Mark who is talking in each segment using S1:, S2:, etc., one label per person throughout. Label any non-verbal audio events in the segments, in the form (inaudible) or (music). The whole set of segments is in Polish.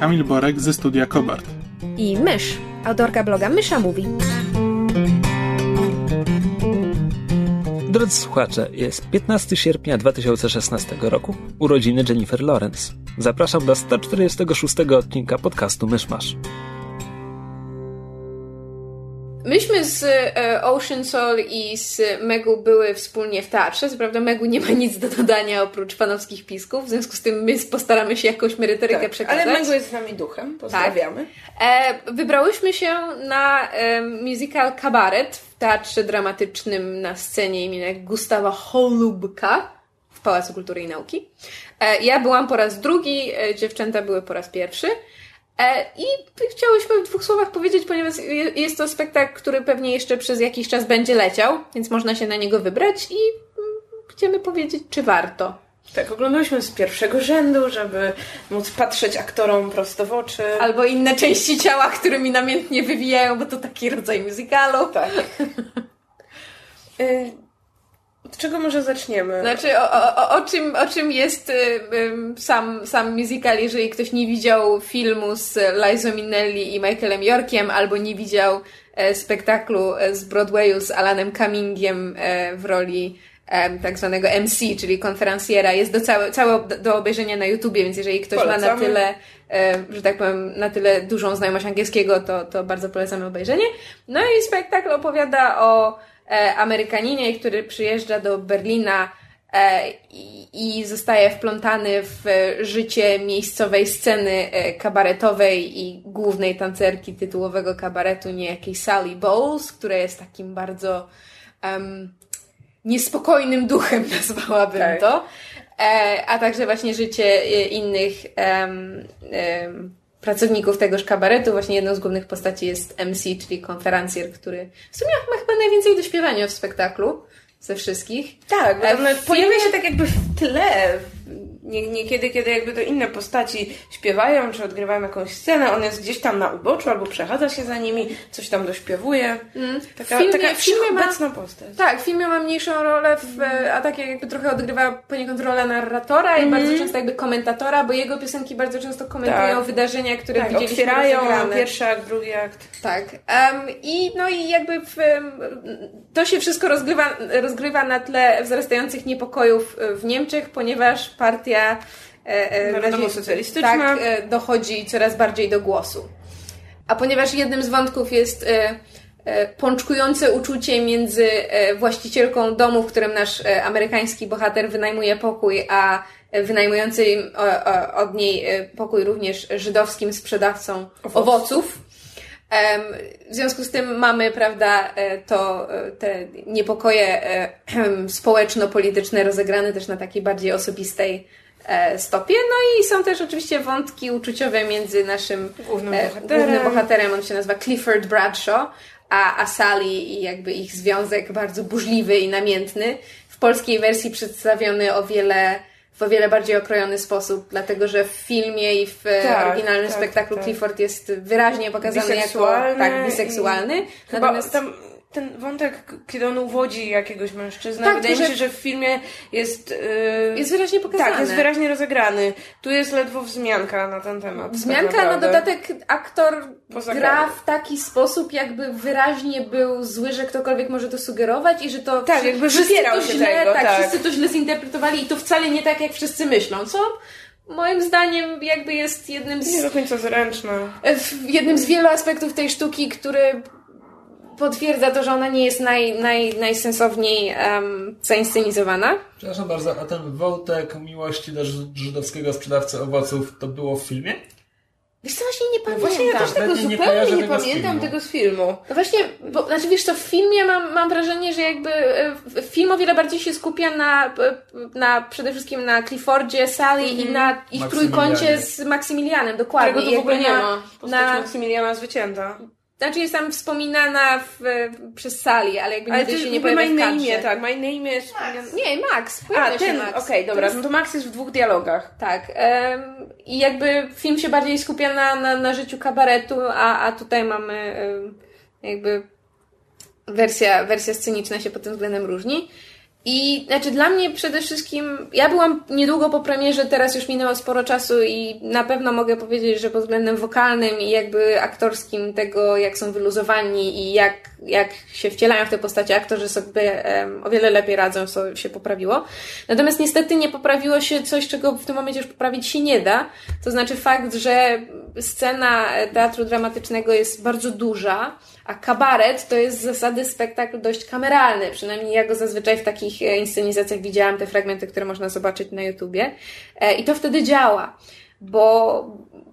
S1: Kamil Borek ze studia Kobart.
S2: i Mysz, autorka bloga Mysza Mówi.
S3: Drodzy słuchacze, jest 15 sierpnia 2016 roku, urodziny Jennifer Lawrence. Zapraszam do 146 odcinka podcastu Myszmasz.
S2: Myśmy z e, Ocean Soul i z Megu były wspólnie w teatrze. Prawda Megu nie ma nic do dodania oprócz panowskich pisków, w związku z tym my postaramy się jakąś merytorykę
S4: Tak,
S2: przekazać.
S4: ale Mego jest z nami duchem, pozdrawiamy.
S2: E, wybrałyśmy się na e, musical Kabaret w teatrze dramatycznym na scenie imienia Gustawa Holubka w Pałacu Kultury i Nauki. E, ja byłam po raz drugi, e, dziewczęta były po raz pierwszy. E, I chciałyśmy w dwóch słowach powiedzieć, ponieważ je- jest to spektakl, który pewnie jeszcze przez jakiś czas będzie leciał, więc można się na niego wybrać i mm, chcemy powiedzieć, czy warto.
S4: Tak, oglądałyśmy z pierwszego rzędu, żeby móc patrzeć aktorom prosto w oczy.
S2: Albo inne części ciała, którymi namiętnie wywijają, bo to taki rodzaj musicalu.
S4: Tak. (laughs) Y, Od czego może zaczniemy?
S2: Znaczy, o, o, o, czym, o czym jest y, sam, sam musical, jeżeli ktoś nie widział filmu z Liza Minnelli i Michaelem Yorkiem, albo nie widział e, spektaklu e, z Broadwayu z Alanem Cummingiem e, w roli tak zwanego MC, czyli konferencjera. Jest do całe, całe do, obejrzenia na YouTubie, więc jeżeli ktoś ma na
S4: Polecamy.
S2: tyle, że tak powiem, na tyle dużą znajomość angielskiego, to, to bardzo polecamy obejrzenie. No i spektakl opowiada o Amerykaninie, który przyjeżdża do Berlina e, i, zostaje wplątany w e, życie miejscowej sceny e, kabaretowej i głównej tancerki tytułowego kabaretu, niejakiej Sally Bowles, która jest takim bardzo em, niespokojnym duchem, (laughs) nazwałabym
S4: Tak.
S2: to. E, a także właśnie życie e, innych em, em, pracowników tegoż kabaretu. Właśnie jedną z głównych postaci jest MC, czyli konferencjer, który w sumie ma chyba najwięcej do śpiewania w spektaklu ze wszystkich.
S4: Tak, bo
S2: E,
S4: pojawia się tak jakby w tle. Nie, niekiedy, kiedy jakby to inne postaci śpiewają, czy odgrywają jakąś scenę, on jest gdzieś tam na uboczu, albo przechadza się za nimi, coś tam dośpiewuje. Taka,
S2: W filmie-
S4: taka
S2: w filmie ma-
S4: wszechobecna postać.
S2: Tak, w filmie ma mniejszą rolę, w, a tak jakby trochę odgrywa poniekąd rolę narratora i bardzo często jakby komentatora, bo jego piosenki bardzo często komentują
S4: Mhm. Tak.
S2: wydarzenia, które
S4: Tak,
S2: widzieliśmy
S4: otwierają
S2: rozegrane.
S4: pierwszy akt, drugi akt.
S2: Tak. Em, I no i jakby w, to się wszystko rozgrywa, rozgrywa na tle wzrastających niepokojów w Niemczech, ponieważ partia e, e,
S4: Narodowo-socjalistyczna.
S2: tak, e, dochodzi coraz bardziej do głosu. A ponieważ jednym z wątków jest pączkujące uczucie między właścicielką domu, w którym nasz amerykański bohater wynajmuje pokój, a wynajmującym od niej pokój również żydowskim sprzedawcą owoców. W związku z tym mamy, prawda, to te niepokoje (clears throat) społeczno-polityczne rozegrane też na takiej bardziej osobistej stopie. No i są też oczywiście wątki uczuciowe między naszym
S4: Głównym
S2: e,
S4: bohaterem.
S2: głównym bohaterem, on się nazywa Clifford Bradshaw, a, a Sally i jakby ich związek bardzo burzliwy i namiętny. W polskiej wersji przedstawiony o wiele w o wiele bardziej okrojony sposób, dlatego że w filmie i w e,
S4: Tak,
S2: oryginalnym
S4: tak,
S2: spektaklu
S4: tak.
S2: Clifford jest wyraźnie pokazany jako tak, biseksualny.
S4: i
S2: Natomiast
S4: tam ten wątek, kiedy on uwodzi jakiegoś mężczyznę,
S2: Tak,
S4: wydaje mi się, że w filmie jest... Yy...
S2: jest wyraźnie pokazane.
S4: Tak, jest wyraźnie rozegrany. Tu jest ledwo wzmianka na ten temat.
S2: Wzmianka,
S4: tak
S2: na dodatek aktor gra w taki sposób, jakby wyraźnie był zły, że ktokolwiek może to sugerować i że to
S4: Tak, jakby
S2: wszyscy to źle,
S4: tego,
S2: tak,
S4: tak.
S2: wszyscy to źle zinterpretowali i to wcale nie tak, jak wszyscy myślą, co moim zdaniem jakby jest jednym
S4: Nie
S2: z,
S4: do końca zręczne.
S2: jednym z wielu aspektów tej sztuki, który potwierdza to, że ona nie jest naj, naj, najsensowniej um, zainscenizowana.
S5: Przepraszam bardzo, a ten wątek miłości do ży- żydowskiego sprzedawcy owoców to było w filmie?
S2: Wiesz co, właśnie nie pamiętam.
S4: Właśnie ja też tego
S1: nie
S4: zupełnie
S1: kojarzę
S4: nie,
S1: tego z
S4: pamiętam
S1: filmu.
S4: tego z filmu.
S2: No właśnie, bo, znaczy wiesz co, w filmie mam, mam wrażenie, że jakby e, film o wiele bardziej się skupia na, e, na przede wszystkim na Cliffordzie, Sally i na ich trójkącie z Maksymilianem, dokładnie.
S4: Którego
S2: I
S4: to w ogóle nie ma. Postać
S2: na-
S4: Maksymiliana Zwycięta.
S2: Znaczy jest tam wspominana w, przez Sally, ale jakby
S4: Ale
S2: nigdy
S4: to
S2: się nie
S4: ma
S2: pojawia
S4: inne
S2: kadrze.
S4: imię, tak. Ma inne imię. jest wspomniane-
S2: Nie, Max.
S4: A,
S2: Pojawia
S4: ten,
S2: Max.
S4: okej, dobra,
S2: To jest-
S4: no to Max jest w dwóch dialogach.
S2: Tak. em, I jakby film się bardziej skupia na, na, na życiu kabaretu, a, a tutaj mamy em, jakby wersja, wersja sceniczna się pod tym względem różni. I znaczy dla mnie przede wszystkim, ja byłam niedługo po premierze, teraz już minęło sporo czasu i na pewno mogę powiedzieć, że pod względem wokalnym i jakby aktorskim tego, jak są wyluzowani i jak, jak się wcielają w te postacie, aktorzy sobie em, o wiele lepiej radzą, co się poprawiło. Natomiast niestety nie poprawiło się coś, czego w tym momencie już poprawić się nie da. To znaczy fakt, że scena teatru dramatycznego jest bardzo duża, a kabaret to jest z zasady spektakl dość kameralny. Przynajmniej ja go zazwyczaj w takich e, inscenizacjach widziałam, te fragmenty, które można zobaczyć na YouTubie. E, I to wtedy działa. Bo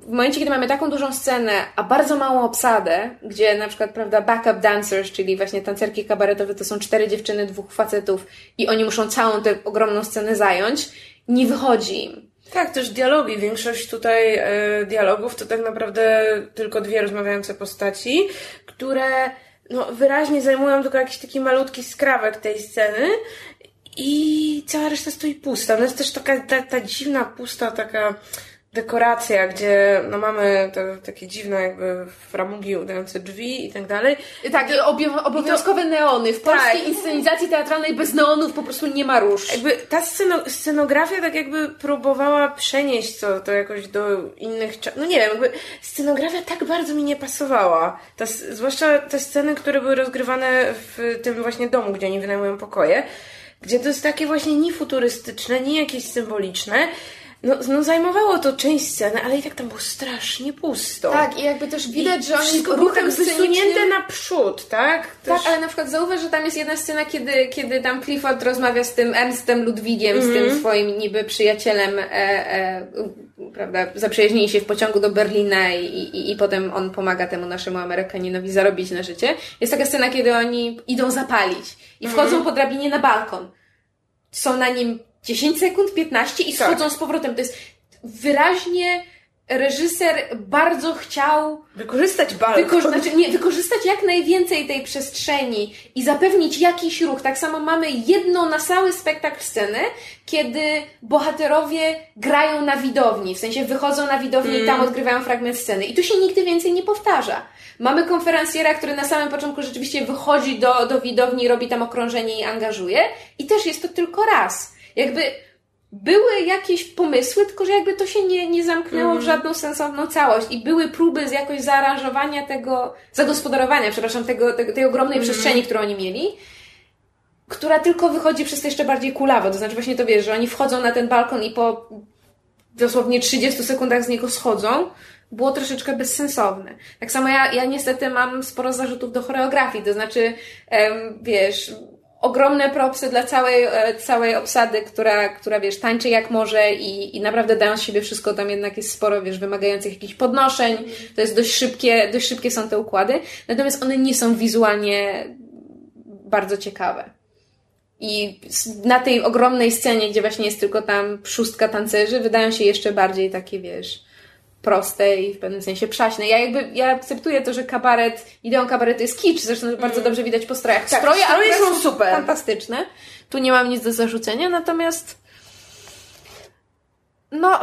S2: w momencie, kiedy mamy taką dużą scenę, a bardzo małą obsadę, gdzie na przykład, prawda, backup dancers, czyli właśnie tancerki kabaretowe, to są cztery dziewczyny, dwóch facetów i oni muszą całą tę ogromną scenę zająć, nie wychodzi im.
S4: Tak, też dialogi. Większość tutaj e, dialogów to tak naprawdę tylko dwie rozmawiające postaci, które no, wyraźnie zajmują tylko jakiś taki malutki skrawek tej sceny i cała reszta stoi pusta. No jest też taka ta, ta dziwna, pusta taka dekoracja, gdzie no mamy te takie dziwne jakby framugi udające drzwi i tak dalej.
S2: Tak, i obie- obowiązkowe neony. W polskiej
S4: Tak.
S2: inscenizacji teatralnej bez neonów po prostu nie ma róż.
S4: Jakby ta sceno, scenografia tak jakby próbowała przenieść to, to jakoś do innych czasów. No nie wiem, jakby scenografia tak bardzo mi nie pasowała. Ta, zwłaszcza te sceny, które były rozgrywane w tym właśnie domu, gdzie oni wynajmują pokoje, gdzie to jest takie właśnie ni futurystyczne, ni jakieś symboliczne. No, no zajmowało to część sceny, ale i tak tam było strasznie pusto.
S2: Tak, i jakby też widać, że oni
S4: Wszystko było
S2: ruchem
S4: tak wysunięte naprzód, tak?
S2: Tak,
S4: Też-
S2: ale na przykład zauważ, że tam jest jedna scena, kiedy, kiedy tam Clifford rozmawia z tym Ernstem Ludwigiem, z tym swoim niby przyjacielem, e, e, prawda, zaprzyjaźnili się w pociągu do Berlina i, i, i potem on pomaga temu naszemu Amerykaninowi zarobić na życie. Jest taka scena, kiedy oni idą zapalić i wchodzą po drabinie na balkon. Są na nim 10 sekund, 15 i
S4: Tak.
S2: schodzą z powrotem. To jest wyraźnie reżyser bardzo chciał
S4: Wykorzystać balkon.
S2: Wyko- znaczy, nie, wykorzystać jak najwięcej tej przestrzeni i zapewnić jakiś ruch. Tak samo mamy jedną na cały spektakl scenę, kiedy bohaterowie grają na widowni, w sensie wychodzą na widownię i tam odgrywają fragment sceny. I tu się nigdy więcej nie powtarza. Mamy konferencjera, który na samym początku rzeczywiście wychodzi do, do widowni robi tam okrążenie i angażuje. I też jest to tylko raz. Jakby były jakieś pomysły, tylko że jakby to się nie, nie zamknęło w żadną sensowną całość i były próby z jakoś zaaranżowania tego, zagospodarowania, przepraszam, tego, tego, tej ogromnej przestrzeni, którą oni mieli, która tylko wychodzi przez to jeszcze bardziej kulawo. To znaczy właśnie to wiesz, że oni wchodzą na ten balkon i po dosłownie 30 sekundach z niego schodzą, było troszeczkę bezsensowne. Tak samo ja, ja niestety mam sporo zarzutów do choreografii, to znaczy, em, wiesz, ogromne propsy dla całej, e, całej obsady, która, która, wiesz, tańczy jak może i, i naprawdę dają z siebie wszystko, tam jednak jest sporo, wiesz, wymagających jakichś podnoszeń, to jest dość szybkie, dość szybkie są te układy, natomiast one nie są wizualnie bardzo ciekawe. I na tej ogromnej scenie, gdzie właśnie jest tylko tam szóstka tancerzy, wydają się jeszcze bardziej takie, wiesz, proste i w pewnym sensie przaśne. Ja jakby, ja akceptuję to, że kabaret, ideą kabaretu jest kicz, zresztą to bardzo dobrze widać po strojach.
S4: Mm. Tak,
S2: Stroje,
S4: stroje są super.
S2: Fantastyczne. Tu nie mam nic do zarzucenia, natomiast no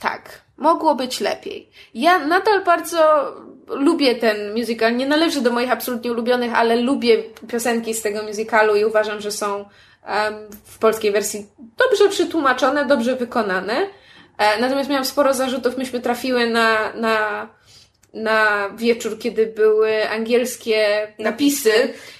S2: tak, mogło być lepiej. Ja nadal bardzo lubię ten musical. Nie należy do moich absolutnie ulubionych, ale lubię piosenki z tego musicalu i uważam, że są em, w polskiej wersji dobrze przetłumaczone, dobrze wykonane. E, natomiast miałam sporo zarzutów. Myśmy trafiły na, na, na wieczór, kiedy były angielskie napisy.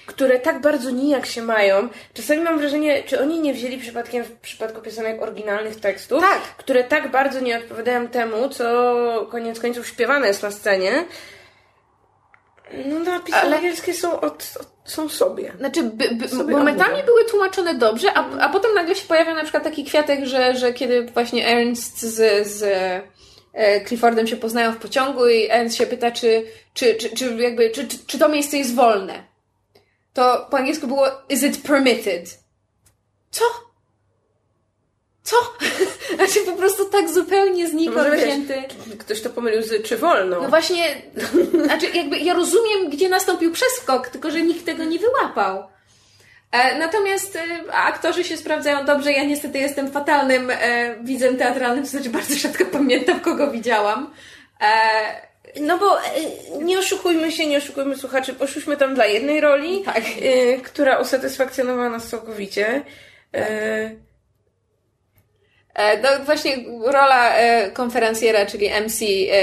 S4: które tak bardzo nijak się mają. Czasami mam wrażenie, czy oni nie wzięli przypadkiem w przypadku piosenek oryginalnych tekstów,
S2: Tak.
S4: które tak bardzo nie odpowiadają temu, co koniec końców śpiewane jest na scenie. No napisy
S2: Ale-
S4: angielskie są, od, od, są sobie.
S2: Znaczy, by, by,
S4: Sobie
S2: momentami były tłumaczone dobrze, a, a potem nagle się pojawia na przykład taki kwiatek, że, że kiedy właśnie Ernst z, z e, Cliffordem się poznają w pociągu i Ernst się pyta, czy, czy, czy, czy, jakby, czy, czy, czy to miejsce jest wolne. To po angielsku było is it permitted? Co? Co? (laughs) Znaczy po prostu tak zupełnie znikąd
S4: wiesz,
S2: wzięty.
S4: Ktoś to pomylił z czy wolno.
S2: No właśnie, znaczy jakby ja rozumiem, gdzie nastąpił przeskok, tylko że nikt tego nie wyłapał. E, natomiast e, aktorzy się sprawdzają dobrze. Ja niestety jestem fatalnym e, widzem teatralnym, to znaczy bardzo rzadko pamiętam, kogo widziałam.
S4: No bo nie oszukujmy się, nie oszukujmy słuchaczy, poszłyśmy tam dla jednej roli,
S2: Tak.
S4: która usatysfakcjonowała nas całkowicie. E,
S2: No właśnie rola e, konferencjera, czyli MC, e,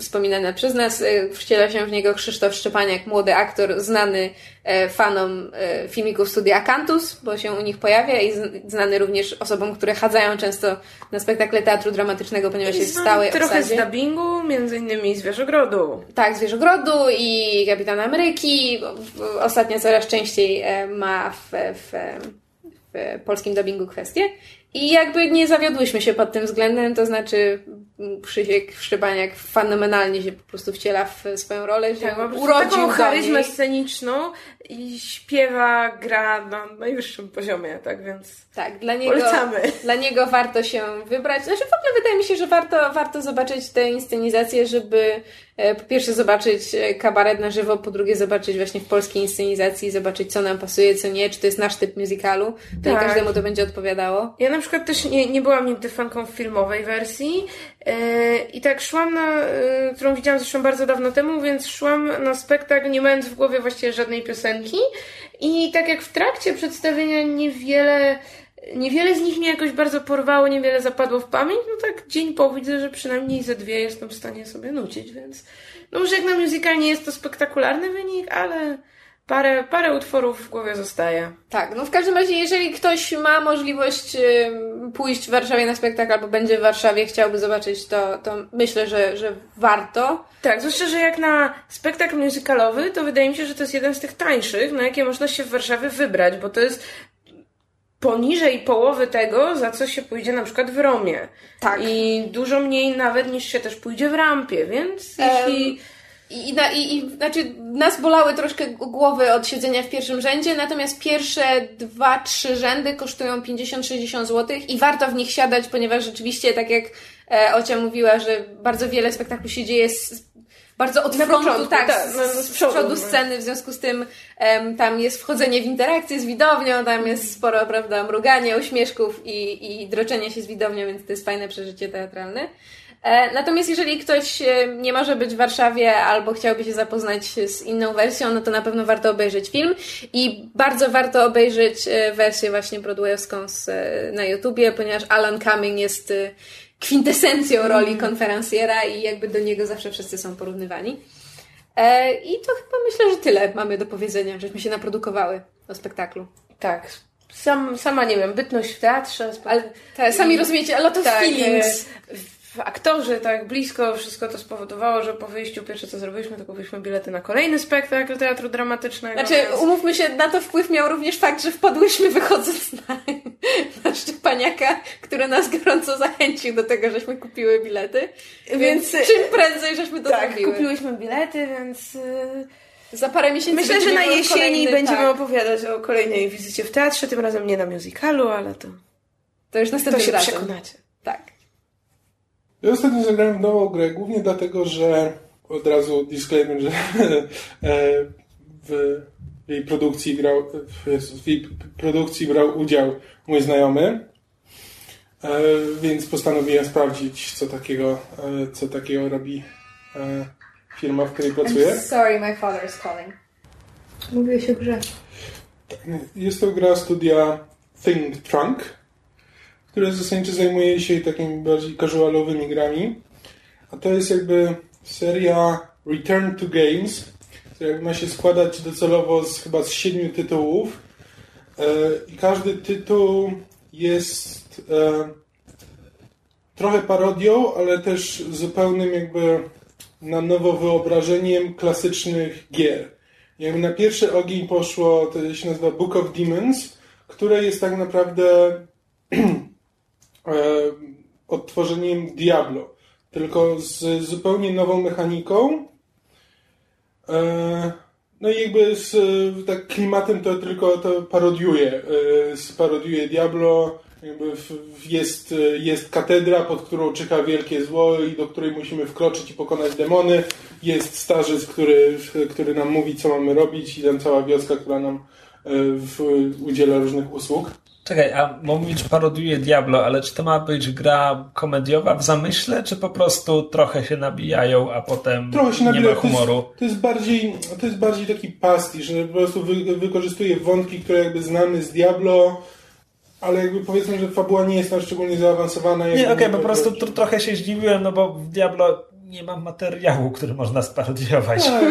S2: wspominana przez nas, e, wciela się w niego Krzysztof Szczepaniak, młody aktor, znany e, fanom e, filmików studia Akantus, bo się u nich pojawia i z- znany również osobom, które chadzają często na spektakle teatru dramatycznego, ponieważ jest stałej
S4: trochę z
S2: obsadzie.
S4: dubbingu, między innymi z Wieżogrodu.
S2: Tak, Zwierzogrodu i Kapitan Ameryki. Ostatnio coraz częściej e, ma w, w, w polskim dubbingu kwestie. I jakby nie zawiodłyśmy się pod tym względem, to znaczy Krzysiek Szczepaniak fenomenalnie się po prostu wciela w swoją rolę, że
S4: Tak,
S2: urodził
S4: taką charyzmę sceniczną i śpiewa, gra na najwyższym poziomie, tak więc
S2: Tak, dla niego,
S4: Polecamy.
S2: dla niego warto się wybrać. Znaczy w ogóle wydaje mi się, że warto, warto zobaczyć tę inscenizację, żeby e, po pierwsze zobaczyć e, kabaret na żywo, po drugie zobaczyć właśnie w polskiej inscenizacji, zobaczyć co nam pasuje, co nie, czy to jest nasz typ musicalu. To
S4: Tak.
S2: każdemu to będzie odpowiadało.
S4: Ja na przykład też nie, nie byłam nigdy fanką filmowej wersji i tak szłam na, e, którą widziałam zresztą bardzo dawno temu, więc szłam na spektakl nie mając w głowie właściwie żadnej piosenki. I tak jak w trakcie przedstawienia niewiele Niewiele z nich mnie jakoś bardzo porwało, niewiele zapadło w pamięć, no tak dzień po widzę, że przynajmniej ze dwie jestem w stanie sobie nucić, więc no może jak na musical nie jest to spektakularny wynik, ale parę, parę utworów w głowie zostaje.
S2: Tak, no w każdym razie, jeżeli ktoś ma możliwość pójść w Warszawie na spektakl albo będzie w Warszawie, chciałby zobaczyć to, to myślę, że, że warto.
S4: Tak, zwłaszcza, że jak na spektakl musicalowy, to wydaje mi się, że to jest jeden z tych tańszych, na jakie można się w Warszawie wybrać, bo to jest poniżej połowy tego, za co się pójdzie na przykład w Romie.
S2: Tak.
S4: I dużo mniej nawet niż się też pójdzie w Rampie, więc jeśli...
S2: i, na, i, i znaczy, nas bolały troszkę głowy od siedzenia w pierwszym rzędzie, natomiast pierwsze dwa, trzy rzędy kosztują 50-60 zł i warto w nich siadać, ponieważ rzeczywiście, tak jak e, Ocia mówiła, że bardzo wiele spektaklu się dzieje z, bardzo od
S4: Na
S2: frontu,
S4: początku,
S2: tak,
S4: tak,
S2: z,
S4: no,
S2: z,
S4: z przodu,
S2: przodu
S4: no.
S2: sceny, w związku z tym em, tam jest wchodzenie w interakcję z widownią, tam jest sporo, prawda, mrugania, uśmieszków i, i droczenia się z widownią, więc to jest fajne przeżycie teatralne. E, Natomiast jeżeli ktoś e, nie może być w Warszawie albo chciałby się zapoznać z inną wersją, no to na pewno warto obejrzeć film i bardzo warto obejrzeć e, wersję właśnie broadwayowską z, na YouTubie, ponieważ Alan Cumming jest kwintesencją roli konferencjera i jakby do niego zawsze wszyscy są porównywani. I to chyba myślę, że tyle mamy do powiedzenia, żeśmy się naprodukowały o spektaklu.
S4: Tak, sam, sama nie wiem, bytność w teatrze,
S2: Ale te, sami rozumiecie, a lot of
S4: tak,
S2: feelings.
S4: Aktorzy tak blisko, wszystko to spowodowało, że po wyjściu pierwsze co zrobiliśmy, to kupiliśmy bilety na kolejny spektakl teatru dramatycznego.
S2: Znaczy,
S4: więc-
S2: umówmy się, na to wpływ miał również fakt, że wpadłyśmy wychodząc na, na Szczepaniaka, który nas gorąco zachęcił do tego, żeśmy kupiły bilety. Więc,
S4: Więc-
S2: czym prędzej żeśmy to
S4: tak,
S2: zrobiły.
S4: kupiłyśmy bilety, więc e,
S2: Za parę miesięcy
S4: myślę, że na jesieni
S2: kolejny,
S4: będziemy
S2: tak,
S4: opowiadać o kolejnej wizycie w teatrze, tym razem nie na musicalu, ale to,
S2: To już
S4: to
S2: następnym
S4: się
S2: razem.
S4: przekonacie.
S2: Tak.
S1: Ja ostatnio zagrałem w nową grę, głównie dlatego, że od razu disclaimer, że (laughs) e, w jej produkcji grał, w jej produkcji brał udział mój znajomy, e, więc postanowiłem sprawdzić, co takiego, e, co takiego robi firma, w której pracuję.
S2: sorry, my father is calling. Mówiłeś o grze.
S1: Jest to gra studia Think Trunk, które zasadniczo zajmuje się takimi bardziej casualowymi grami. A to jest jakby seria Return to Games, która ma się składać docelowo z chyba z siedmiu tytułów. E, I każdy tytuł jest e, trochę parodią, ale też zupełnym jakby na nowo wyobrażeniem klasycznych gier. Jakby na pierwszy ogień poszło, to się nazywa Book of Demons, które jest tak naprawdę (clears throat) odtworzeniem Diablo. tylko z zupełnie nową mechaniką. E, no i jakby z tak klimatem to tylko to parodiuje. E, parodiuje Diablo. Jakby jest, jest katedra, pod którą czyha wielkie zło i do której musimy wkroczyć i pokonać demony. Jest starzec, który, który nam mówi, co mamy robić i tam cała wioska, która nam e, udziela różnych usług.
S3: Czekaj, a mówisz paroduje Diablo, ale czy to ma być gra komediowa w zamyśle, czy po prostu trochę się nabijają, a potem trochę się nie ma humoru?
S1: To jest, to jest, bardziej, to jest bardziej taki pastisz, że po prostu wy, wykorzystuje wątki, które jakby znamy z Diablo, ale jakby powiedzmy, że fabuła nie jest tam szczególnie zaawansowana.
S3: Nie, okej, okay, po prostu tr trochę się zdziwiłem, no bo w Diablo nie ma materiału, który można sparodiować.
S1: Tak,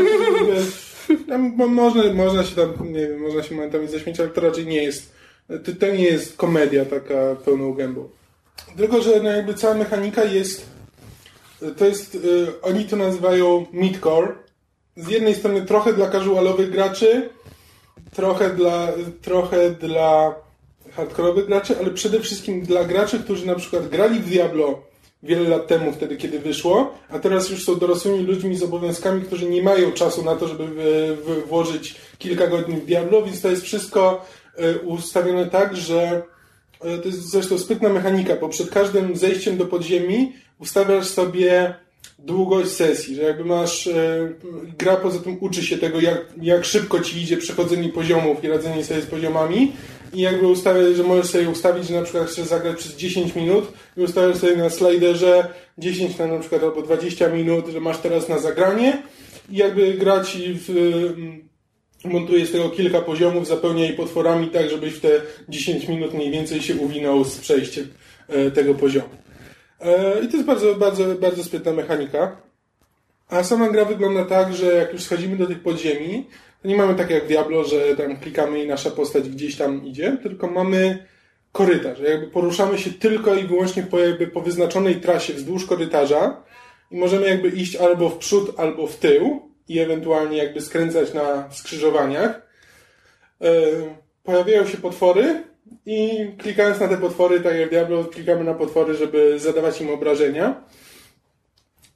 S1: tam, można, można się tam, nie wiem, można się momentami zaśmiać, ale to raczej nie jest to, to nie jest komedia taka pełną gębą. Tylko, że no jakby cała mechanika jest to jest, y, oni to nazywają midcore. Z jednej strony trochę dla casualowych graczy, trochę dla, trochę dla hardkorowych graczy, ale przede wszystkim dla graczy, którzy na przykład grali w Diablo wiele lat temu, wtedy kiedy wyszło, a teraz już są dorosłymi ludźmi z obowiązkami, którzy nie mają czasu na to, żeby włożyć kilka godzin w Diablo, więc to jest wszystko ustawione tak, że e, to jest zresztą sprytna mechanika, bo przed każdym zejściem do podziemi ustawiasz sobie długość sesji, że jakby masz, e, gra poza tym uczy się tego, jak, jak szybko ci idzie przechodzenie poziomów i radzenie sobie z poziomami i jakby ustawiasz, że możesz sobie ustawić, że na przykład chcesz zagrać przez 10 minut i ustawiasz sobie na sliderze 10 na na przykład albo 20 minut, że masz teraz na zagranie i jakby grać w montuje z tego kilka poziomów, zapełnia je potworami tak, żebyś w te 10 minut mniej więcej się uwinął z przejściem tego poziomu. E, I to jest bardzo, bardzo, bardzo sprytna mechanika. A sama gra wygląda tak, że jak już schodzimy do tych podziemi, to nie mamy tak jak Diablo, że tam klikamy i nasza postać gdzieś tam idzie, tylko mamy korytarz. Jakby poruszamy się tylko i wyłącznie po, jakby po wyznaczonej trasie wzdłuż korytarza i możemy jakby iść albo w przód, albo w tył i ewentualnie jakby skręcać na skrzyżowaniach. E, pojawiają się potwory i klikając na te potwory, tak jak Diablo, klikamy na potwory, żeby zadawać im obrażenia.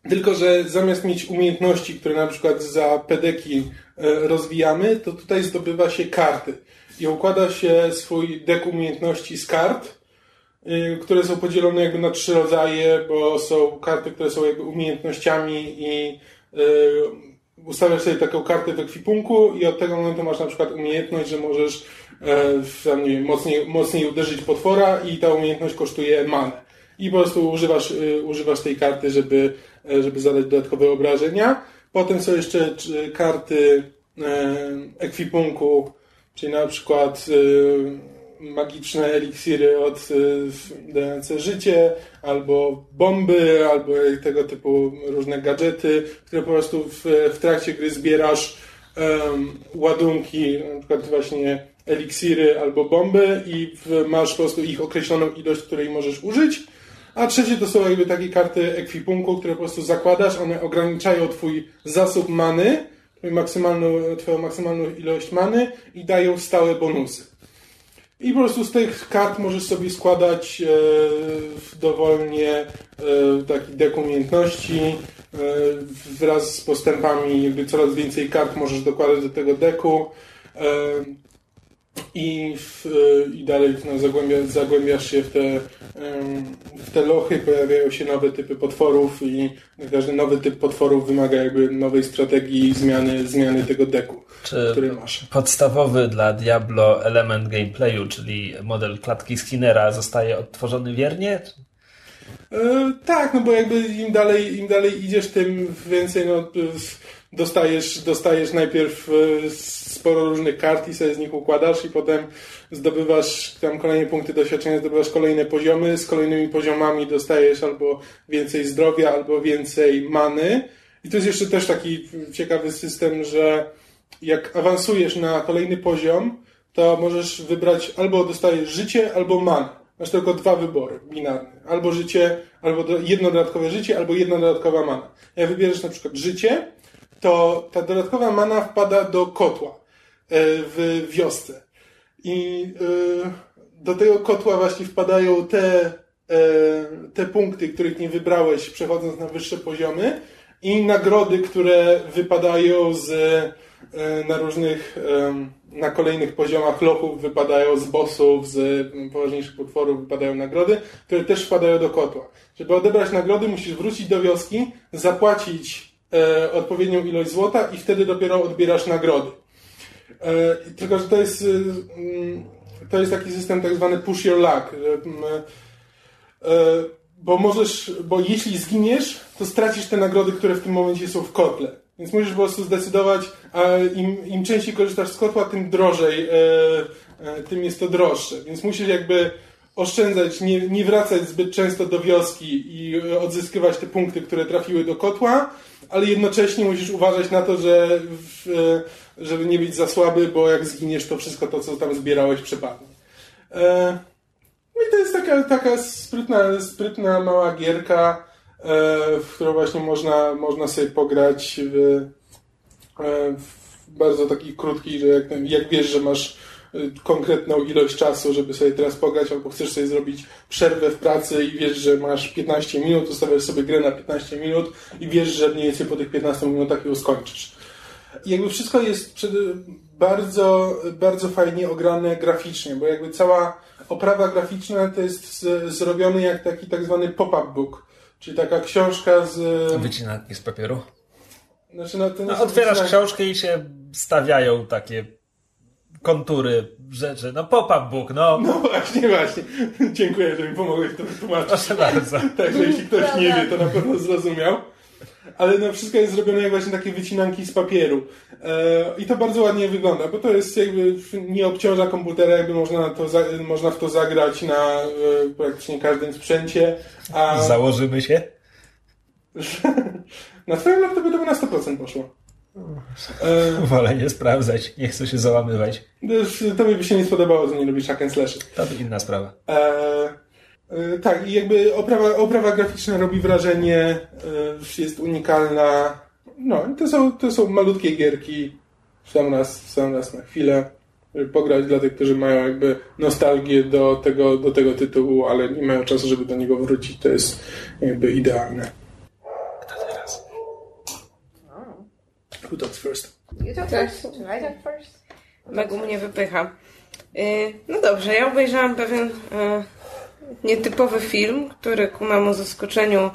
S1: Tylko, że zamiast mieć umiejętności, które na przykład za pedeki e, rozwijamy, to tutaj zdobywa się karty. I układa się swój dek umiejętności z kart, e, które są podzielone jakby na trzy rodzaje, bo są karty, które są jakby umiejętnościami i ustawiasz sobie taką kartę w ekwipunku i od tego momentu masz na przykład umiejętność, że możesz e, nie wiem, mocniej, mocniej uderzyć potwora i ta umiejętność kosztuje manę. I po prostu używasz, y, używasz tej karty, żeby, e, żeby zadać dodatkowe obrażenia. Potem są jeszcze karty e, ekwipunku, czyli na przykład magiczne eliksiry od y, dające życie, albo bomby, albo tego typu różne gadżety, które po prostu w, w trakcie gry zbierasz um, ładunki, na przykład właśnie eliksiry albo bomby i w, masz po prostu ich określoną ilość, której możesz użyć. A trzecie to są jakby takie karty ekwipunku, które po prostu zakładasz, one ograniczają twój zasób many, maksymalną, twoją maksymalną ilość many i dają stałe bonusy. I po prostu z tych kart możesz sobie składać e, dowolnie e, taki dek umiejętności. E, wraz z postępami jakby coraz więcej kart możesz dokładać do tego deku. I, w, i dalej no, zagłębia, zagłębiasz się w te, w te lochy, pojawiają się nowe typy potworów i każdy nowy typ potworów wymaga jakby nowej strategii zmiany, zmiany tego deku, Czy który masz.
S3: Podstawowy dla Diablo element gameplayu, czyli model klatki Skinnera zostaje odtworzony wiernie?
S1: E, tak, no bo jakby im dalej, im dalej idziesz, tym więcej no, dostajesz, dostajesz najpierw e, sporo różnych kart i sobie z nich układasz i potem zdobywasz tam kolejne punkty doświadczenia, zdobywasz kolejne poziomy, z kolejnymi poziomami dostajesz albo więcej zdrowia, albo więcej many. I to jest jeszcze też taki ciekawy system, że jak awansujesz na kolejny poziom, to możesz wybrać albo dostajesz życie, albo manę. Masz tylko dwa wybory binarne. Albo życie, albo jedno dodatkowe życie, albo jedna dodatkowa mana. Jak wybierzesz na przykład życie, to ta dodatkowa mana wpada do kotła e, w wiosce. I e, do tego kotła właśnie wpadają te e, te punkty, których nie wybrałeś, przechodząc na wyższe poziomy i nagrody, które wypadają z, na różnych, na kolejnych poziomach lochów wypadają z bossów, z poważniejszych potworów wypadają nagrody, które też wpadają do kotła. Żeby odebrać nagrody, musisz wrócić do wioski, zapłacić odpowiednią ilość złota i wtedy dopiero odbierasz nagrody. E, tylko, że to jest, y, mm, to jest taki system tak zwany push your luck. e, Bo możesz, bo jeśli zginiesz, to stracisz te nagrody, które w tym momencie są w kotle. Więc musisz po prostu zdecydować, a im, im częściej korzystasz z kotła, tym drożej, e, e, tym jest to droższe. Więc musisz jakby oszczędzać, nie, nie wracać zbyt często do wioski i e, odzyskiwać te punkty, które trafiły do kotła, ale jednocześnie musisz uważać na to, że w, e, żeby nie być za słaby, bo jak zginiesz, to wszystko to, co tam zbierałeś, przepadnie. E, no i to jest taka, taka sprytna, sprytna mała gierka, w którą właśnie można, można sobie pograć w, w bardzo taki krótki, że jak, jak wiesz, że masz konkretną ilość czasu, żeby sobie teraz pograć, albo chcesz sobie zrobić przerwę w pracy i wiesz, że masz 15 minut, ustawiasz sobie grę na 15 minut i wiesz, że mniej więcej po tych 15 minutach ją skończysz. I jakby wszystko jest przed, bardzo, bardzo fajnie ograne graficznie, bo jakby cała oprawa graficzna to jest z, zrobiony jak taki tak zwany pop-up book, czyli taka książka z...
S3: Wycinanki z papieru.
S1: Znaczy, no,
S3: No, otwierasz książkę i się stawiają takie kontury rzeczy. No pop-up book, no.
S1: No właśnie, właśnie. Dziękuję, że mi pomogłeś to wytłumaczyć.
S3: Proszę bardzo.
S1: Także jeśli ktoś nie wie, to na pewno zrozumiał. Ale no wszystko jest zrobione jak właśnie takie wycinanki z papieru. E, I to bardzo ładnie wygląda, bo to jest jakby nie obciąża komputera, jakby można, to za, można w to zagrać na e, praktycznie każdym sprzęcie. A
S3: Założymy się. (laughs)
S1: na twoim laptopie to by na 100% poszło. E,
S3: Wolę nie sprawdzać. Nie chcę się załamywać.
S1: tobie by się nie spodobało, że nie lubisz hack and slashy.
S3: To inna sprawa.
S1: E, e, tak, i jakby oprawa, oprawa graficzna robi wrażenie, e, jest unikalna. No, i to są, to są malutkie gierki, w sam raz, w sam raz na chwilę, pograć dla tych, którzy mają jakby nostalgię do tego, do tego tytułu, ale nie mają czasu, żeby do niego wrócić. To jest jakby idealne.
S3: Kto teraz?
S1: Who talks first?
S2: You talk first? Should I talk first?
S4: Megu mnie wypycha. Y, No dobrze, ja obejrzałam pewien y, nietypowy film, który ku memu zaskoczeniu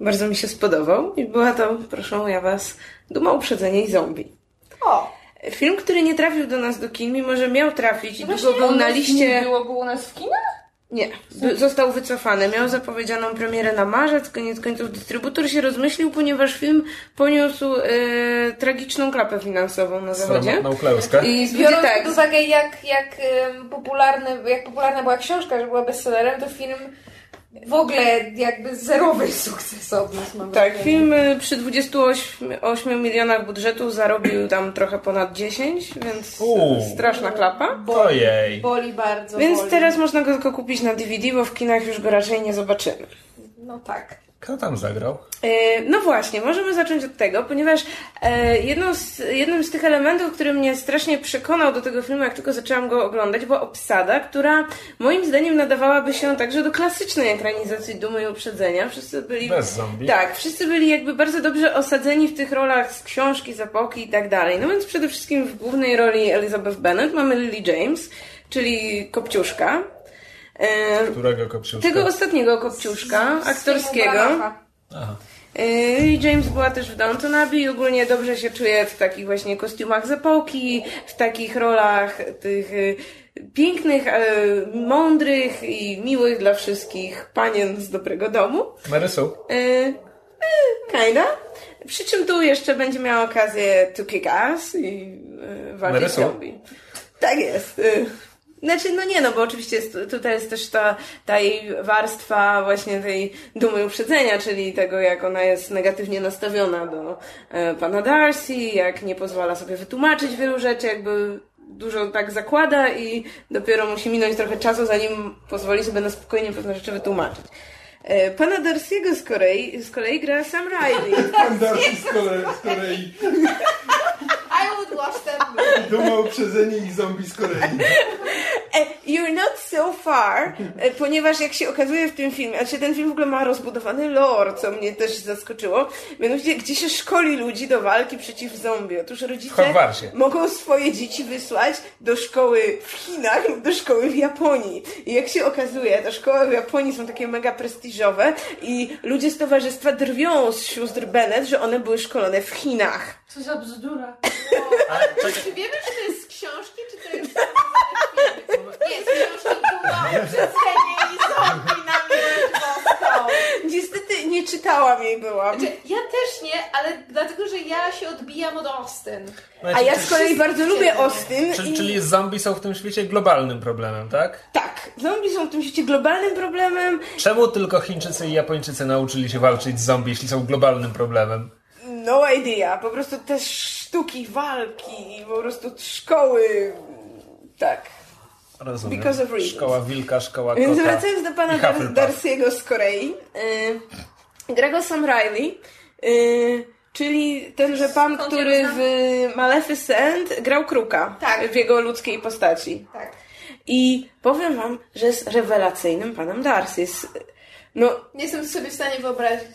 S4: bardzo mi się spodobał i była to, proszę ja was, Duma Uprzedzenie i Zombie.
S2: O!
S4: Film, który nie trafił do nas do kin, mimo że miał trafić i długo był na
S2: Nie
S4: liście...
S2: było go u nas w kinach?
S4: Nie, został wycofany. Miał zapowiedzianą premierę na marzec, koniec końców dystrybutor się rozmyślił, ponieważ film poniósł e, tragiczną klapę finansową na zachodzie.
S3: Sromotną klęskę.
S4: I
S2: Biorąc
S4: tak,
S2: pod uwagę, jak, jak, popularny, jak popularna była książka, że była bestsellerem, to film w ogóle jakby zerowy (laughs) sukces odniósł. mam
S4: tak,
S2: wrażenie.
S4: film y, przy 28 8 milionach budżetu zarobił tam trochę ponad 10, więc straszna klapa.
S3: Ojej.
S2: Boli bardzo,
S4: Więc
S2: boli.
S4: teraz można go tylko kupić na DVD, bo w kinach już go raczej nie zobaczymy.
S2: No tak.
S3: Kto tam zagrał?
S4: E, No właśnie, możemy zacząć od tego, ponieważ e, z, jednym z tych elementów, który mnie strasznie przekonał do tego filmu, jak tylko zaczęłam go oglądać, była obsada, która moim zdaniem nadawałaby się także do klasycznej ekranizacji Dumy i Uprzedzenia. Wszyscy byli...
S3: Bez zombie.
S4: Tak, wszyscy byli jakby bardzo dobrze osadzeni w tych rolach z książki, z epoki i tak dalej. No więc przede wszystkim w głównej roli Elizabeth Bennet mamy Lily James, czyli Kopciuszka. E,
S3: Którego kopciuszka?
S4: tego ostatniego Kopciuszka, aktorskiego.
S3: Aha.
S4: Lily James była też w Downton Abbey i ogólnie dobrze się czuje w takich właśnie kostiumach z epoki, w takich rolach tych y, pięknych, ale mądrych i miłych dla wszystkich panien z dobrego domu.
S3: Marysu.
S4: Kinda. Przy czym tu jeszcze będzie miała okazję to kick ass i walczyć zombie. Tak jest. Znaczy, no nie, no bo oczywiście jest, tutaj jest też ta, ta jej warstwa właśnie tej dumy uprzedzenia, czyli tego, jak ona jest negatywnie nastawiona do e, pana Darcy, jak nie pozwala sobie wytłumaczyć wielu rzeczy, jakby dużo tak zakłada i dopiero musi minąć trochę czasu, zanim pozwoli sobie na spokojnie pewne rzeczy wytłumaczyć. E, pana Darcy'ego z kolei, z kolei gra Sam Riley. (laughs)
S1: Pan Darcy z kolei, z kolei
S2: I would watch that movie.
S1: duma uprzedzenie i zombie z Korei.
S4: E, you're not so far, e, ponieważ jak się okazuje w tym filmie, znaczy ten film w ogóle ma rozbudowany lore, co mnie też zaskoczyło, mianowicie gdzie się szkoli ludzi do walki przeciw zombie. Otóż rodzice
S3: Hogwarcie.
S4: mogą swoje dzieci wysłać do szkoły w Chinach lub do szkoły w Japonii. I jak się okazuje, te szkoły w Japonii są takie mega prestiżowe i ludzie z towarzystwa drwią z sióstr Bennett, że one były szkolone w Chinach.
S2: Co za bzdura.
S3: Ale czekaj,
S2: Czy wiemy, czy to jest z książki, czy to jest... Nie, z książki było przecenie i zombie na mnie.
S4: Niestety nie czytałam jej byłam.
S2: Znaczy, ja też nie, ale dlatego, że ja się odbijam od Austin.
S4: A ja z kolei bardzo lubię Austin.
S3: Czyli,
S4: i...
S3: czyli zombie są w tym świecie globalnym problemem, tak?
S4: Tak, zombie są w tym świecie globalnym problemem.
S3: Czemu tylko Chińczycy i Japończycy nauczyli się walczyć z zombie, jeśli są globalnym problemem?
S4: No idea. Po prostu te sztuki walki, po prostu szkoły. Tak.
S3: Rozumiem.
S4: Because of reasons.
S3: Szkoła wilka, szkoła
S4: Więc
S3: kota
S4: wracając do pana
S3: i
S4: Dar. Darcy'ego z Korei. Yy, gra go Sam Riley. Yy, czyli tenże pan,
S2: Skąd
S4: który w Maleficent grał Kruka.
S2: Tak.
S4: W jego ludzkiej postaci.
S2: Tak.
S4: I powiem wam, że jest rewelacyjnym panem Darcy. Jest, no,
S2: Nie jestem sobie w stanie wyobrazić.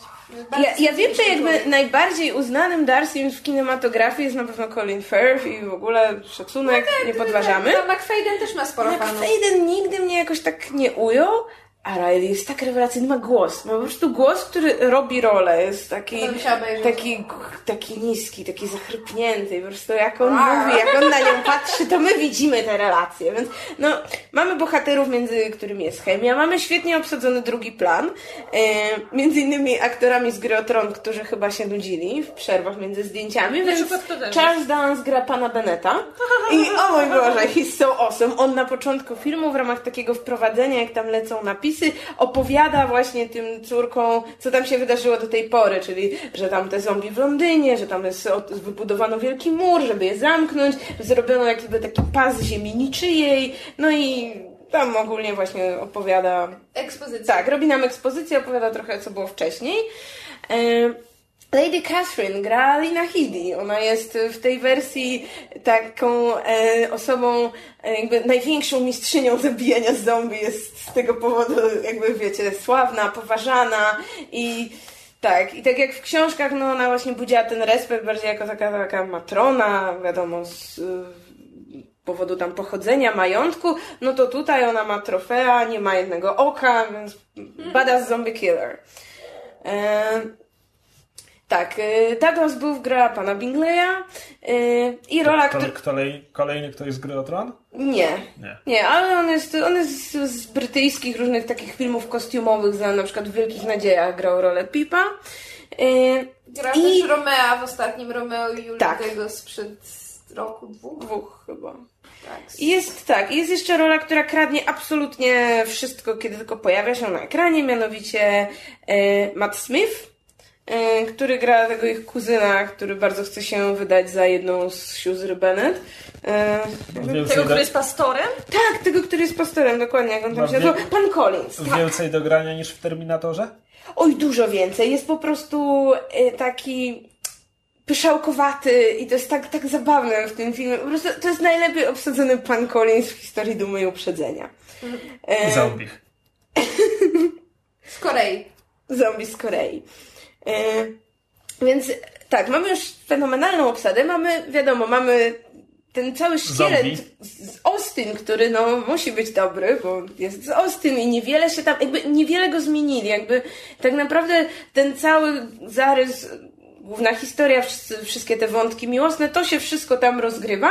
S4: Ja, ja wiem, że jakby najbardziej uznanym Darcym w kinematografii jest na pewno Colin Firth i w ogóle szacunek, nie podważamy.
S2: No, McFadden też ma sporo fanów.
S4: McFadden nigdy mnie jakoś tak nie ujął, a Riley jest tak rewelacyjny, ma głos. Ma po prostu głos, który robi rolę. Jest taki,
S2: obejrzeć.
S4: taki, taki niski, taki zachrypnięty. Po prostu jak on mówi, jak on na nią patrzy, to my widzimy te relacje. Więc no, mamy bohaterów, między którymi jest chemia. Mamy świetnie obsadzony drugi plan. E, między innymi aktorami z gry o Tron, którzy chyba się nudzili w przerwach między zdjęciami. Więc
S2: kto też
S4: Charles Dance gra pana Beneta. I o mój Boże, he's so awesome. On na początku filmu w ramach takiego wprowadzenia, jak tam lecą napisy, opowiada właśnie tym córkom, co tam się wydarzyło do tej pory, czyli, że tam te zombie w Londynie, że tam jest wybudowano wielki mur, żeby je zamknąć, zrobiono jakby taki pas ziemi niczyjej, no i tam ogólnie właśnie opowiada
S2: Ekspozycja.
S4: tak, robi nam ekspozycję, opowiada trochę, co było wcześniej. E, Lady Catherine gra Lina Headey. Ona jest w tej wersji taką e, osobą, e, jakby największą mistrzynią zabijania zombie. Jest z tego powodu, jakby wiecie, sławna, poważana i tak, i tak jak w książkach, no ona właśnie budziła ten respekt bardziej jako taka, taka matrona, wiadomo, z powodu tam pochodzenia, majątku, no to tutaj ona ma trofea, nie ma jednego oka, więc badass zombie killer. E, tak, e, Douglas Booth gra pana Bingleya e, i rola,
S3: Kto, kolej, kolejny ktoś z gry o Tron?
S4: Nie.
S3: Nie.
S4: Nie, ale on jest, on jest z, brytyjskich różnych takich filmów kostiumowych, za na przykład w Wielkich Nadziejach grał rolę Pipa. E,
S2: Gra
S4: I-
S2: też Romea w ostatnim Romeo i Julii
S4: Tak.
S2: tego sprzed roku, dwóch.
S4: dwóch chyba.
S2: Tak.
S4: Jest tak, jest jeszcze rola, która kradnie absolutnie wszystko, kiedy tylko pojawia się na ekranie, mianowicie e, Matt Smith, który gra tego ich kuzyna, który bardzo chce się wydać za jedną z sióstr Bennett. E,
S2: Tego, który jest pastorem?
S4: tak, tego, który jest pastorem, dokładnie, jak on tam się nazywa. Pan Collins. Tak.
S3: więcej do grania niż w Terminatorze?
S4: Oj, dużo więcej. Jest po prostu e, taki pyszałkowaty i to jest tak, tak zabawne w tym filmie. Po prostu to jest najlepiej obsadzony pan Collins w historii Dumy i Uprzedzenia. E,
S3: Zombie. (laughs)
S2: Z Korei.
S4: zombie z Korei. E, więc tak, mamy już fenomenalną obsadę. Mamy, wiadomo, mamy ten cały szkielet z Austin, który no musi być dobry, bo jest z Austin i niewiele się tam, jakby niewiele go zmienili, jakby tak naprawdę ten cały zarys główna historia, wszystkie te wątki miłosne, to się wszystko tam rozgrywa,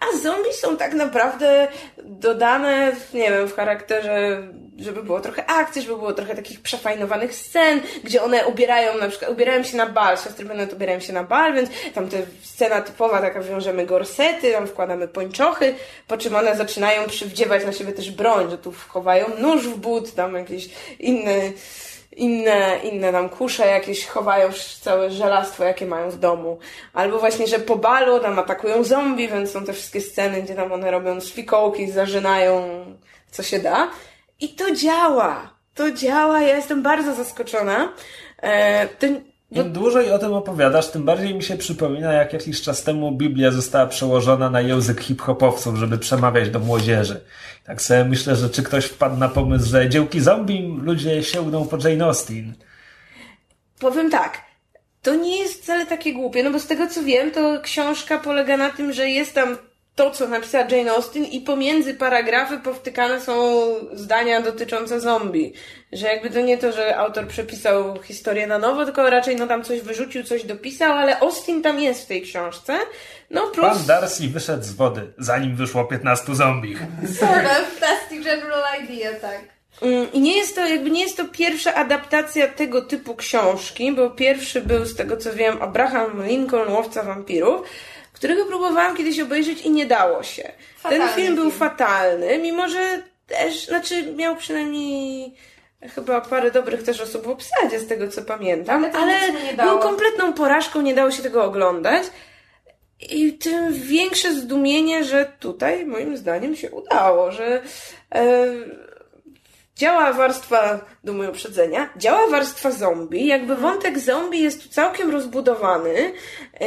S4: a zombie są tak naprawdę dodane, nie wiem, w charakterze, żeby było trochę akcji, żeby było trochę takich przefajnowanych scen, gdzie one ubierają, na przykład, ubierają się na bal, siostry Bennett ubierają się na bal, więc tam te scena typowa, taka wiążemy gorsety, tam wkładamy pończochy, po czym one zaczynają przywdziewać na siebie też broń, że tu chowają nóż w but, tam jakieś inne inne, inne tam kusze jakieś chowają całe żelastwo, jakie mają w domu. Albo właśnie, że po balu tam atakują zombie, więc są te wszystkie sceny, gdzie tam one robią z fikołki, zażynają co się da. I to działa. To działa. Ja jestem bardzo zaskoczona. E, to
S3: Im dłużej o tym opowiadasz, tym bardziej mi się przypomina, jak jakiś czas temu Biblia została przełożona na język hip-hopowców, żeby przemawiać do młodzieży. Tak sobie myślę, że czy ktoś wpadł na pomysł, że dziełki zombie ludzie sięgną po Jane Austen.
S4: Powiem tak. To nie jest wcale takie głupie, no bo z tego co wiem, to książka polega na tym, że jest tam to, co napisała Jane Austen i pomiędzy paragrafy powtykane są zdania dotyczące zombie. Że jakby to nie to, że autor przepisał historię na nowo, tylko raczej no tam coś wyrzucił, coś dopisał, ale Austin tam jest w tej książce. No plus...
S3: Pan Darcy wyszedł z wody, zanim wyszło 15 zombie.
S2: Sort of, that's the general idea, tak.
S4: Mm, I nie jest to, jakby nie jest to pierwsza adaptacja tego typu książki, bo pierwszy był, z tego co wiem, Abraham Lincoln, Łowca Wampirów, którego próbowałam kiedyś obejrzeć i nie dało się.
S2: Fatalny
S4: Ten film był
S2: film.
S4: fatalny, mimo że też, znaczy miał przynajmniej chyba parę dobrych też osób w obsadzie, z tego co pamiętam,
S2: Ale
S4: ale był kompletną porażką, nie dało się tego oglądać. I tym większe zdumienie, że tutaj moim zdaniem się udało, że e, działa warstwa dumy uprzedzenia, działa warstwa zombie, jakby wątek zombie jest tu całkiem rozbudowany, e,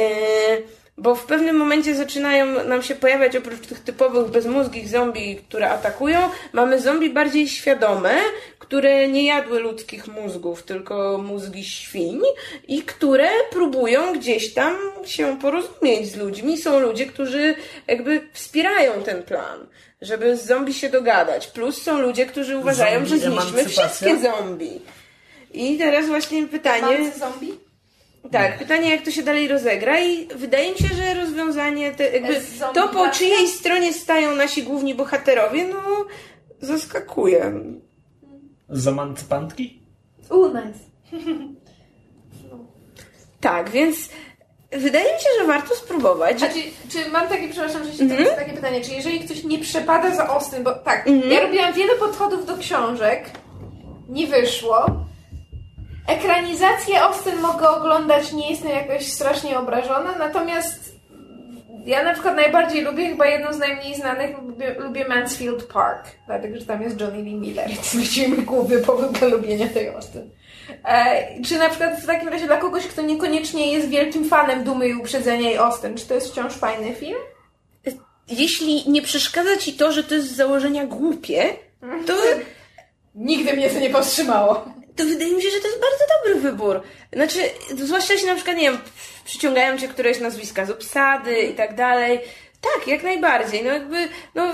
S4: bo w pewnym momencie zaczynają nam się pojawiać oprócz tych typowych bezmózgich zombie, które atakują, mamy zombie bardziej świadome, które nie jadły ludzkich mózgów, tylko mózgi świń i które próbują gdzieś tam się porozumieć z ludźmi. Są ludzie, którzy jakby wspierają ten plan, żeby z zombie się dogadać. Plus są ludzie, którzy uważają,
S3: Zombie
S4: że zniszczmy wszystkie zombie. I teraz właśnie pytanie...
S2: Zombie?
S4: Tak, pytanie jak to się dalej rozegra i wydaje mi się, że rozwiązanie, te, jakby to po czyjej stronie stają nasi główni bohaterowie, no zaskakuje.
S3: Z emancypantki?
S2: Uuu, nice.
S4: Tak, więc wydaje mi się, że warto spróbować.
S2: A czy, czy mam takie, przepraszam, że się mm takie pytanie, czy jeżeli ktoś nie przepada za Austin, bo tak,
S4: Mhm.
S2: ja robiłam wiele podchodów do książek, nie wyszło. Ekranizację Austin mogę oglądać, nie jestem jakoś strasznie obrażona, natomiast ja na przykład najbardziej lubię, chyba jedną z najmniej znanych, lubię, lubię Mansfield Park, dlatego, że tam jest Johnny Lee Miller, więc właściwie mój główny powód do lubienia tej Austin. E, czy na przykład w takim razie dla kogoś, kto niekoniecznie jest wielkim fanem Dumy i Uprzedzenia i Austin, czy to jest wciąż fajny film?
S4: Jeśli nie przeszkadza ci to, że to jest z założenia głupie, to, (laughs)
S2: Nigdy mnie to nie powstrzymało.
S4: To wydaje mi się, że to jest bardzo dobry wybór. Znaczy, zwłaszcza jeśli na przykład, nie wiem, przyciągają cię któreś nazwiska z obsady i tak dalej. Tak, jak najbardziej. No jakby, no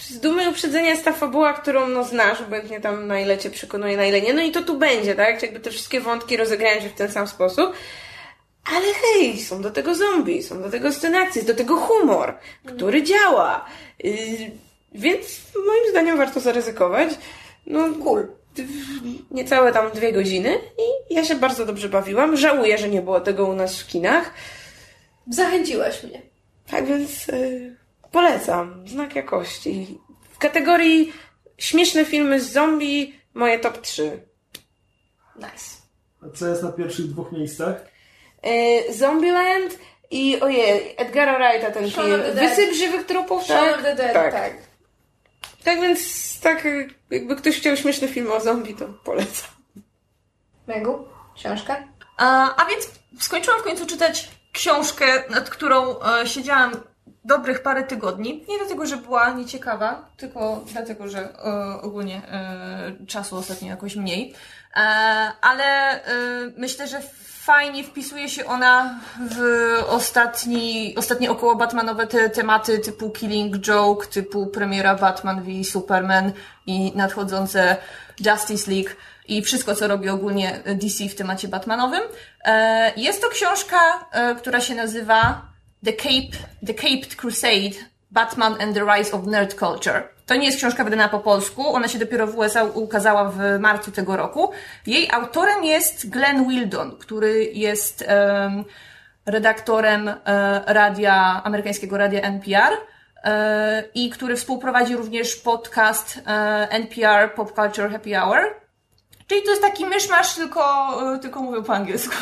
S4: z dumy uprzedzenia jest ta fabuła, którą no znasz, obojętnie tam na ile cię przekonuje, na ile nie. No i to tu będzie, tak? Jakby te wszystkie wątki rozegrają się w ten sam sposób. Ale hej, są do tego zombie, są do tego sceny jest do tego humor, który działa. Yy, więc moim zdaniem warto zaryzykować. No, cool. Niecałe tam dwie godziny i ja się bardzo dobrze bawiłam. Żałuję, że nie było tego u nas w kinach.
S2: Zachęciłaś mnie.
S4: Tak więc yy, polecam. Znak jakości. W kategorii śmieszne filmy z zombie moje top 3.
S2: Nice.
S3: A co jest na pierwszych dwóch miejscach?
S4: Yy, Zombieland i ojej, Edgara Wrighta ten
S2: Shaun
S4: film. Wysyp żywych trupów,
S2: Shaun
S4: tak?
S2: of the Dead,
S4: tak.
S2: tak.
S4: Tak więc tak jakby ktoś chciał śmieszny film o zombie, to polecam.
S2: Megu, książka?
S5: A, a więc skończyłam w końcu czytać książkę, nad którą e, siedziałam dobrych parę tygodni. Nie dlatego, że była nieciekawa, tylko dlatego, że e, ogólnie e, czasu ostatnio jakoś mniej. E, ale e, myślę, że fajnie wpisuje się ona w ostatni, ostatnie około Batmanowe te tematy typu Killing Joke, typu premiera Batman v Superman i nadchodzące Justice League i wszystko, co robi ogólnie DC w temacie Batmanowym. E, Jest to książka, e, która się nazywa The Cape, The Caped Crusade Batman and the Rise of Nerd Culture. To nie jest książka wydana po polsku, ona się dopiero w USA ukazała w marcu tego roku. Jej autorem jest Glenn Wildon, który jest em, redaktorem e, radia, amerykańskiego radia NPR e, i który współprowadzi również podcast e, NPR Pop Culture Happy Hour. Czyli to jest taki myszmasz, tylko, e, tylko mówię po angielsku.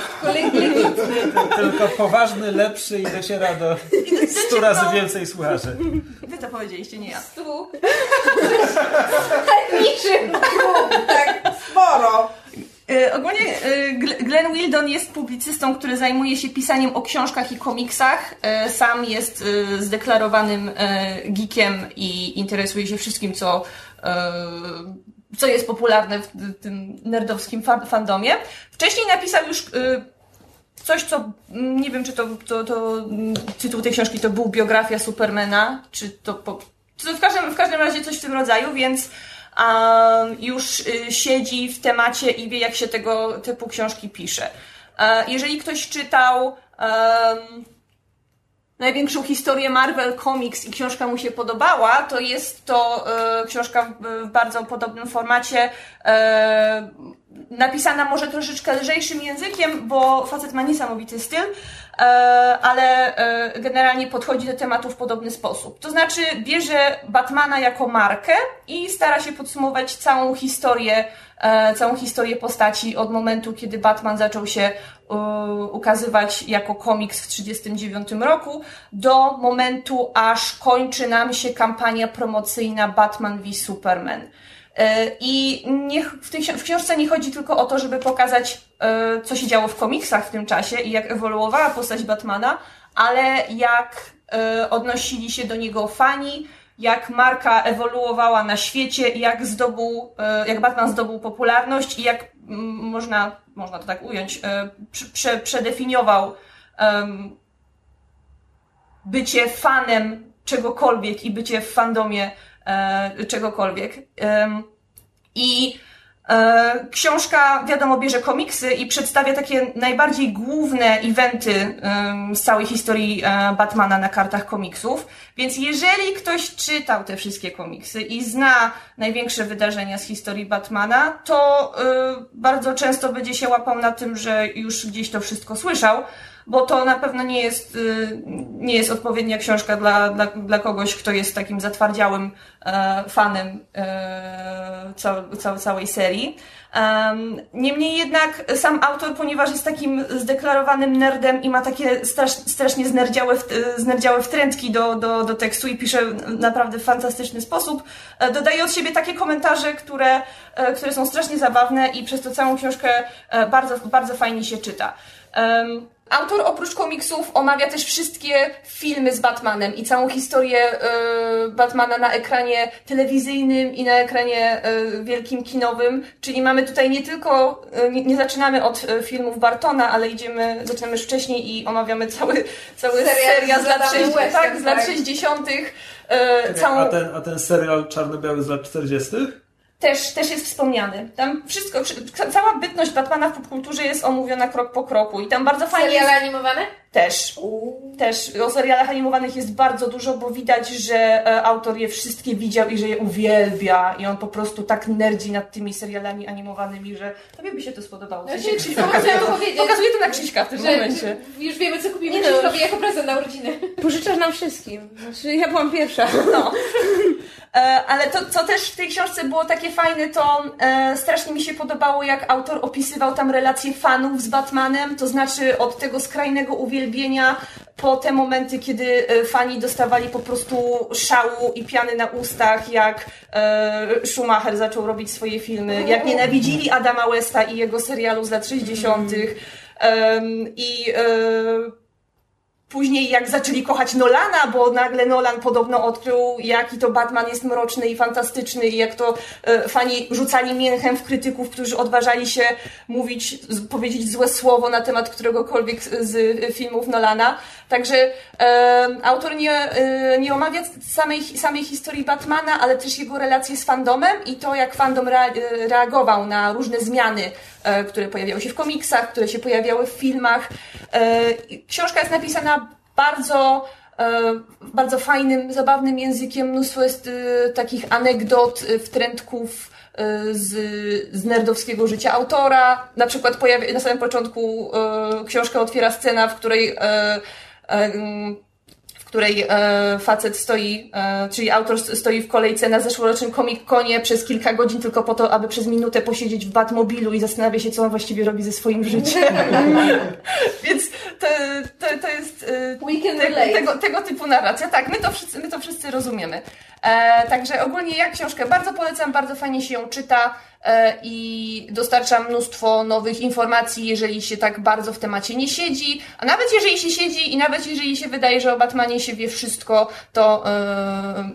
S3: Tylko poważny, lepszy i dociera do 100 razy więcej słuchaczy.
S5: Wy to powiedzieliście, nie ja.
S2: Tu. (laughs) Niczym. Tak, sporo.
S5: E, ogólnie e, Glenn Wildon jest publicystą, który zajmuje się pisaniem o książkach i komiksach. E, sam jest zdeklarowanym geekiem i interesuje się wszystkim, co, co jest popularne w tym nerdowskim fandomie. Wcześniej napisał już coś, co nie wiem, czy to, to, to tytuł tej książki to był biografia Supermana, czy to, po, w, każdym, w każdym razie coś w tym rodzaju, więc um, już y, siedzi w temacie i wie, jak się tego typu książki pisze. E, jeżeli ktoś czytał um, największą historię Marvel Comics i książka mu się podobała, to jest to e, książka w, bardzo podobnym formacie, e, napisana może troszeczkę lżejszym językiem, bo facet ma niesamowity styl, e, ale e, generalnie podchodzi do tematu w podobny sposób. To znaczy bierze Batmana jako markę i stara się podsumować całą historię, całą historię postaci od momentu, kiedy Batman zaczął się ukazywać jako komiks w 1939 roku, do momentu, aż kończy nam się kampania promocyjna Batman v Superman. E, I nie, w, tej, w książce nie chodzi tylko o to, żeby pokazać, e, co się działo w komiksach w tym czasie i jak ewoluowała postać Batmana, ale jak e, odnosili się do niego fani, jak marka ewoluowała na świecie, jak zdobył, jak Batman zdobył popularność i jak można, można to tak ująć, prze, przedefiniował bycie fanem czegokolwiek i bycie w fandomie e, czegokolwiek. E, I e, książka, wiadomo, bierze komiksy i przedstawia takie najbardziej główne eventy z całej historii e, Batmana na kartach komiksów. Więc jeżeli ktoś czytał te wszystkie komiksy i zna największe wydarzenia z historii Batmana, to e, bardzo często będzie się łapał na tym, że już gdzieś to wszystko słyszał bo to na pewno nie jest, y, nie jest odpowiednia książka dla, dla, dla kogoś, kto jest takim zatwardziałym e, fanem e, cał, całej serii. Niemniej jednak sam autor, ponieważ jest takim zdeklarowanym nerdem i ma takie strasz, strasznie znerdziałe, znerdziałe wtrętki do, do, do tekstu i pisze naprawdę w fantastyczny sposób, e, dodaje od siebie takie komentarze, które, które są strasznie zabawne i przez to całą książkę bardzo, bardzo fajnie się czyta. Autor oprócz komiksów omawia też wszystkie filmy z Batmanem i całą historię y, Batmana na ekranie telewizyjnym i na ekranie y, wielkim kinowym. Czyli mamy tutaj nie tylko, y, nie, nie, zaczynamy od filmów Bartona, ale idziemy, zaczynamy już wcześniej i omawiamy cały, cały serial, z lat, 60, tak, z lat 60.
S3: całą... a, ten, a ten serial czarno-biały z lat 40
S5: też, też jest wspomniany. Tam wszystko, cała bytność Batmana w popkulturze jest omówiona krok po kroku i tam bardzo fajnie...
S2: Seriale jest... animowane?
S5: Też. Też. O serialach animowanych jest bardzo dużo, bo widać, że e, autor je wszystkie widział i że je uwielbia i on po prostu tak nerdzi nad tymi serialami animowanymi, że tobie by się to spodobało.
S2: Ja się, Krzyś, pokazuje, to,
S5: pokazuje to na Krzyśka w tym że, momencie.
S2: Już wiemy, co kupimy no. Krzyśkowi jako prezent na urodziny.
S4: Pożyczasz nam wszystkim. Znaczy, ja byłam pierwsza.
S5: No. (laughs) E, ale to, co też w tej książce było takie fajne, to e, strasznie mi się podobało, jak autor opisywał tam relacje fanów z Batmanem, to znaczy od tego skrajnego uwielbienia po te momenty, kiedy e, fani dostawali po prostu szału i piany na ustach, jak Schumacher zaczął robić swoje filmy, jak nienawidzili Adama Westa i jego serialu z lat 60. I Później jak zaczęli kochać Nolana, bo nagle Nolan podobno odkrył, jaki to Batman jest mroczny i fantastyczny i jak to e, fani rzucali mięchem w krytyków, którzy odważali się mówić, powiedzieć złe słowo na temat któregokolwiek z filmów Nolana. Także e, autor nie, e, nie omawia samej, samej historii Batmana, ale też jego relacje z fandomem i to, jak fandom reagował na różne zmiany, e, które pojawiały się w komiksach, które się pojawiały w filmach. E, książka jest napisana bardzo e, bardzo fajnym, zabawnym językiem. Mnóstwo jest takich anegdot, wtrętków z, z nerdowskiego życia autora. Na przykład pojawia, na samym początku książkę otwiera scena, w której w której e, facet stoi, e, czyli autor stoi w kolejce na zeszłorocznym Comic Conie przez kilka godzin tylko po to, aby przez minutę posiedzieć w Batmobilu i zastanawia się, co on właściwie robi ze swoim życiem. (laughs) Więc to, to, to jest e,
S2: tego,
S5: tego typu narracja. Tak, my to wszyscy, my to wszyscy rozumiemy. E, także ogólnie ja książkę bardzo polecam, bardzo fajnie się ją czyta e, i dostarcza mnóstwo nowych informacji, jeżeli się tak bardzo w temacie nie siedzi. A nawet jeżeli się siedzi i nawet jeżeli się wydaje, że o Batmanie się wie wszystko, to e,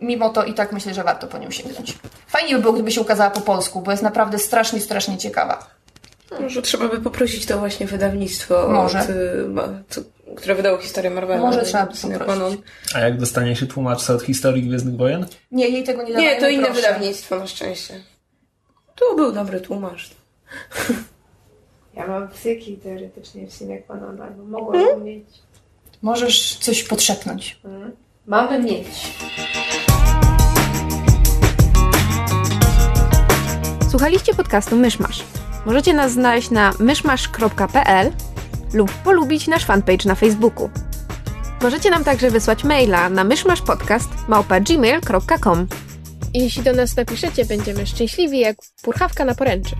S5: mimo to i tak myślę, że warto po nią sięgnąć. Fajnie by było, gdyby się ukazała po polsku, bo jest naprawdę strasznie, strasznie ciekawa.
S4: Może trzeba by poprosić to właśnie wydawnictwo,
S5: Może.
S4: Od, y, co- które wydało historię Marvela.
S5: Może trzeba by poprosić.
S3: A jak dostanie się tłumaczca od historii Gwiezdnych Wojen?
S5: Nie, jej tego nie dawajmy,
S4: Nie, to inne
S5: proszę.
S4: wydawnictwo na szczęście. Tu był dobry tłumacz.
S2: Ja mam psyki teoretycznie w Cine Qua non, albo mogłabym mieć.
S5: Możesz coś podszepnąć.
S2: Mamy mieć.
S6: Słuchaliście podcastu Myszmasz. Możecie nas znaleźć na myszmasz.pl lub polubić nasz fanpage na Facebooku. Możecie nam także wysłać maila na myszmaszpodcast.gmail.com
S7: Jeśli do nas napiszecie, będziemy szczęśliwi jak purchawka na poręczy.